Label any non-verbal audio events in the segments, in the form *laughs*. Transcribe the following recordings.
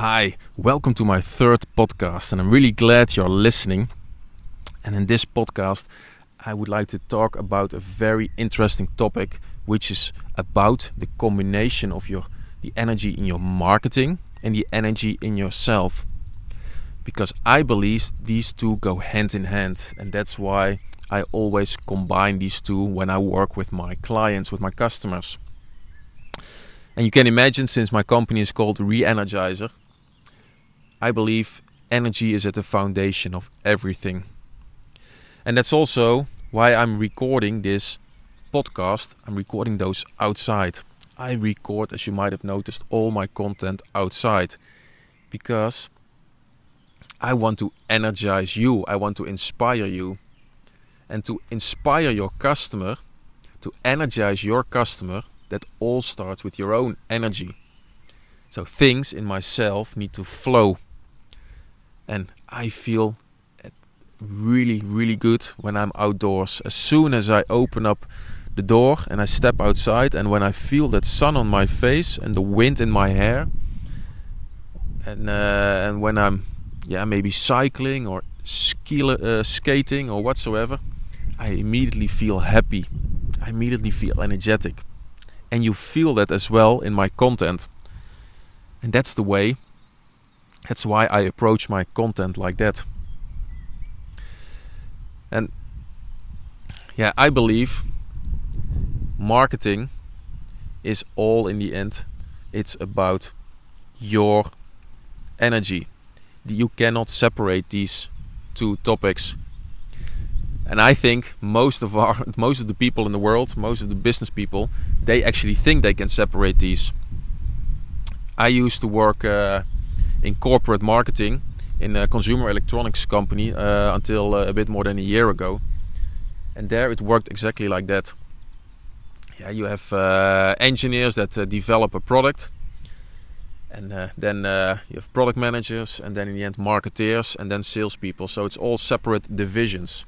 Hi, welcome to my third podcast, and I'm really glad you're listening. And in this podcast, I would like to talk about a very interesting topic, which is about the combination of your the energy in your marketing and the energy in yourself. Because I believe these two go hand in hand, and that's why I always combine these two when I work with my clients, with my customers. And you can imagine, since my company is called Re-Energizer, I believe energy is at the foundation of everything. And that's also why I'm recording this podcast. I'm recording those outside. I record, as you might have noticed, all my content outside because I want to energize you, I want to inspire you. And to inspire your customer, to energize your customer, that all starts with your own energy. So things in myself need to flow. And I feel really, really good when I'm outdoors. As soon as I open up the door and I step outside, and when I feel that sun on my face and the wind in my hair, and uh, and when I'm yeah maybe cycling or ski, uh, skating or whatsoever, I immediately feel happy. I immediately feel energetic and you feel that as well in my content. And that's the way, that's why I approach my content like that. And yeah, I believe marketing is all in the end, it's about your energy. You cannot separate these two topics and I think most of our *laughs* most of the people in the world, most of the business people, they actually think they can separate these. I used to work uh, in corporate marketing in a consumer electronics company uh, until uh, a bit more than a year ago, and there it worked exactly like that. Yeah, you have uh, engineers that uh, develop a product, and uh, then you have product managers, and then in the end marketeers, and then salespeople. So it's all separate divisions.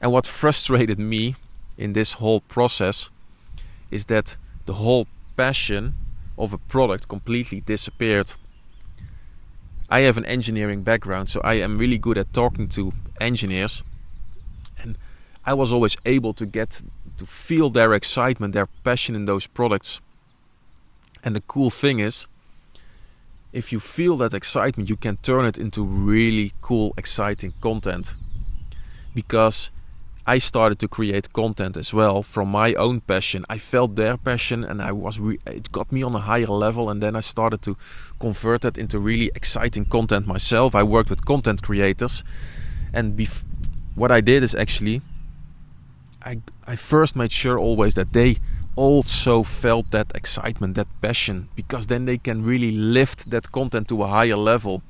And what frustrated me in this whole process is that the whole passion of a product completely disappeared. I have an engineering background, so I am really good at talking to engineers. And I was always able to get to feel their excitement, their passion in those products. And the cool thing is, if you feel that excitement, you can turn it into really cool, exciting content. Because I started to create content as well from my own passion. I felt their passion, and I was re- it got me on a higher level. And then I started to convert that into really exciting content myself. I worked with content creators, and bef- what I did is actually I I first made sure always that they also felt that excitement, that passion, because then they can really lift that content to a higher level.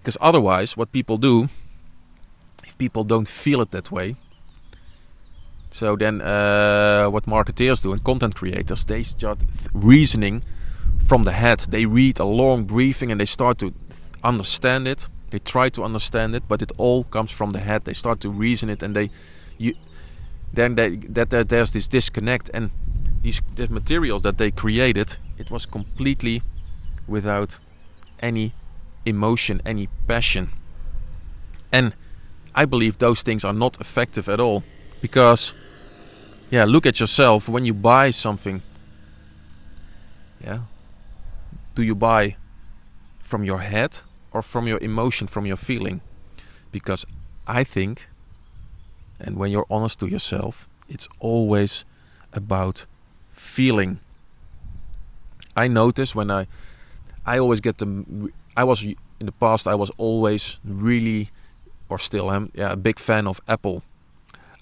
Because otherwise, what people do people don't feel it that way. So then, uh, what marketeers do and content creators, they start reasoning from the head. They read a long briefing and they start to understand it. They try to understand it, but it all comes from the head. They start to reason it, and they, you, then they, that, that there's this disconnect. And these, these materials that they created, it was completely without any emotion, any passion, and I believe those things are not effective at all. Because, yeah, look at yourself when you buy something. Yeah. Do you buy from your head or from your emotion, from your feeling? Because I think, and when you're honest to yourself, it's always about feeling. I notice when I, I always get the, I was in the past, I was always really or still am, yeah, a big fan of Apple.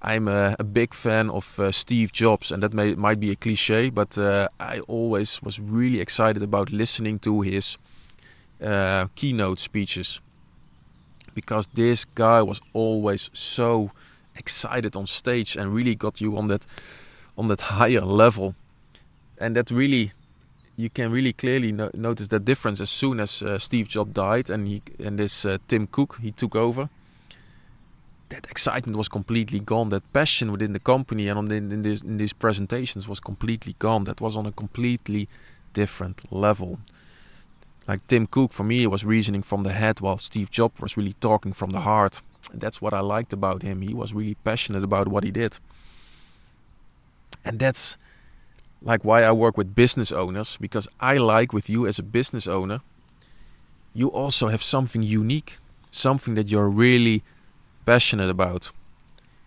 I'm a, a big fan of uh, Steve Jobs, and that may, might be a cliche, but uh, I always was really excited about listening to his uh, keynote speeches. Because this guy was always so excited on stage and really got you on that on that higher level, and that really you can really clearly no notice that difference as soon as uh, Steve Jobs died and he and this uh, Tim Cook he took over that excitement was completely gone. That passion within the company and on the, in, this, in these presentations was completely gone. That was on a completely different level. Like Tim Cook, for me, was reasoning from the head, while Steve Jobs was really talking from the heart. And that's what I liked about him. He was really passionate about what he did. And that's like why I work with business owners, because I like with you as a business owner, you also have something unique, something that you're really passionate about.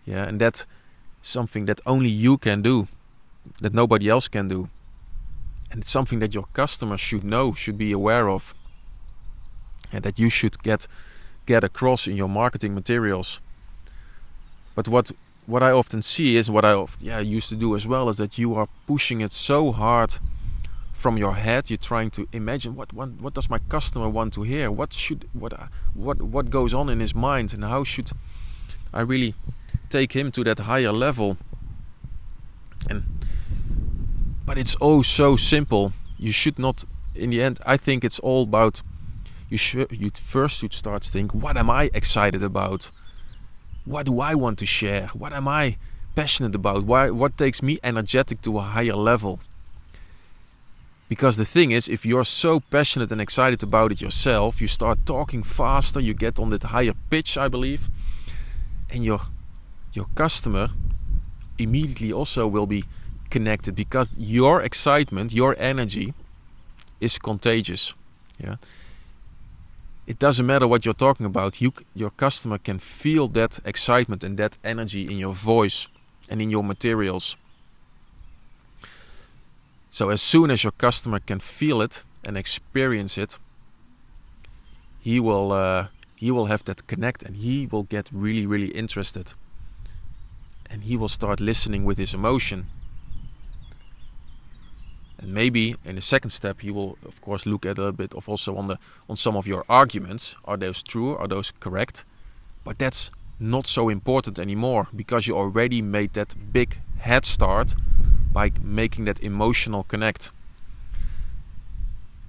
Yeah, and that's something that only you can do, that nobody else can do. And it's something that your customers should know, should be aware of, and that you should get get across in your marketing materials. But what what I often see is what I yeah used to do as well is that you are pushing it so hard from your head. You're trying to imagine what what, what does my customer want to hear? What should what uh, what what goes on in his mind, and how should I really take him to that higher level? And but it's oh so simple. You should not. In the end, I think it's all about you should you first should start to think what am I excited about what do I want to share what am I passionate about why what takes me energetic to a higher level because the thing is if you're so passionate and excited about it yourself you start talking faster you get on that higher pitch I believe and your your customer immediately also will be connected because your excitement your energy is contagious yeah it doesn't matter what you're talking about. You, your customer can feel that excitement and that energy in your voice and in your materials. So as soon as your customer can feel it and experience it, he will uh, he will have that connect and he will get really really interested. And he will start listening with his emotion and maybe in the second step, he will of course look at a bit of also on the on some of your arguments. Are those true? Are those correct? But that's not so important anymore because you already made that big head start by making that emotional connect.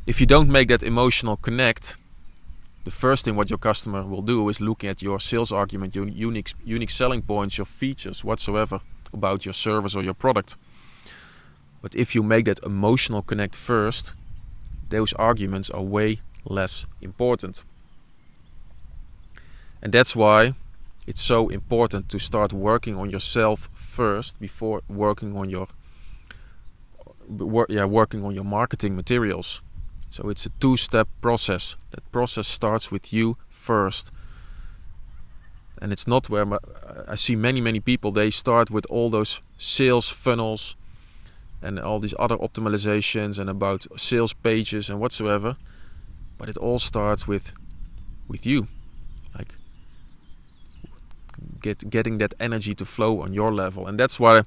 If you don't make that emotional connect, the first thing what your customer will do is looking at your sales argument, your unique unique selling points, your features whatsoever about your service or your product. But if you make that emotional connect first, those arguments are way less important. And that's why it's so important to start working on yourself first before working on your yeah, working on your marketing materials. So it's a two-step process. That process starts with you first. And it's not where my, I see many many people they start with all those sales funnels and all these other optimizations and about sales pages and whatsoever. But it all starts with with you, get getting that energy to flow on your level, and that's why.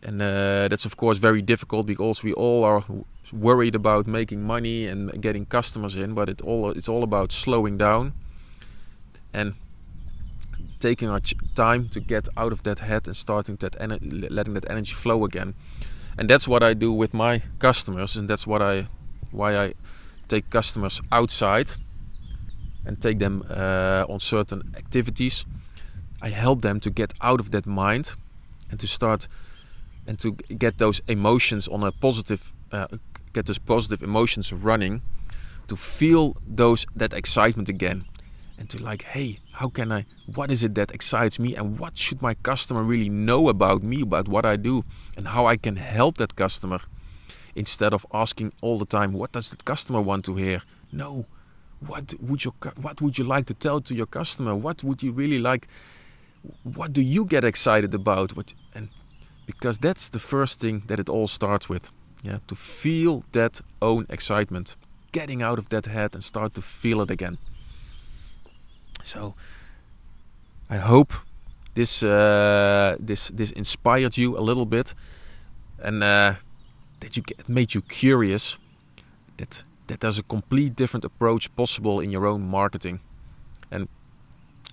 And uh, that's of course very difficult because we all are worried about making money and getting customers in, but it all it's all about slowing down and taking our time to get out of that head and starting that letting that energy flow again and that's what I do with my customers and that's what I why I take customers outside and take them uh, on certain activities I help them to get out of that mind and to start and to get those emotions on a positive uh, get those positive emotions running to feel those that excitement again and to like hey how can i what is it that excites me and what should my customer really know about me about what i do and how i can help that customer? Instead of asking all the time what does the customer want to hear? No. What would you what would you like to tell to your customer? What would you really like what do you get excited about what and because that's the first thing that it all starts with yeah to feel that own excitement getting out of that head and start to feel it again so I hope this uh, this this inspired you a little bit, and uh, that you made you curious. That that there's a complete different approach possible in your own marketing, and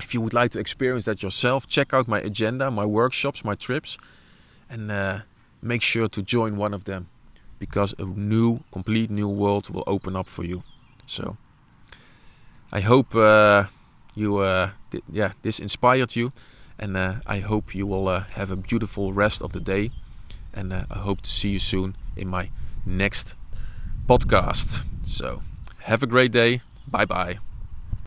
if you would like to experience that yourself, check out my agenda, my workshops, my trips, and uh, make sure to join one of them because a new, complete new world will open up for you. So I hope uh, you uh, th yeah this inspired you and uh, I hope you will uh, have a beautiful rest of the day and uh, I hope to see you soon in my next podcast So, have a great day. Bye bye.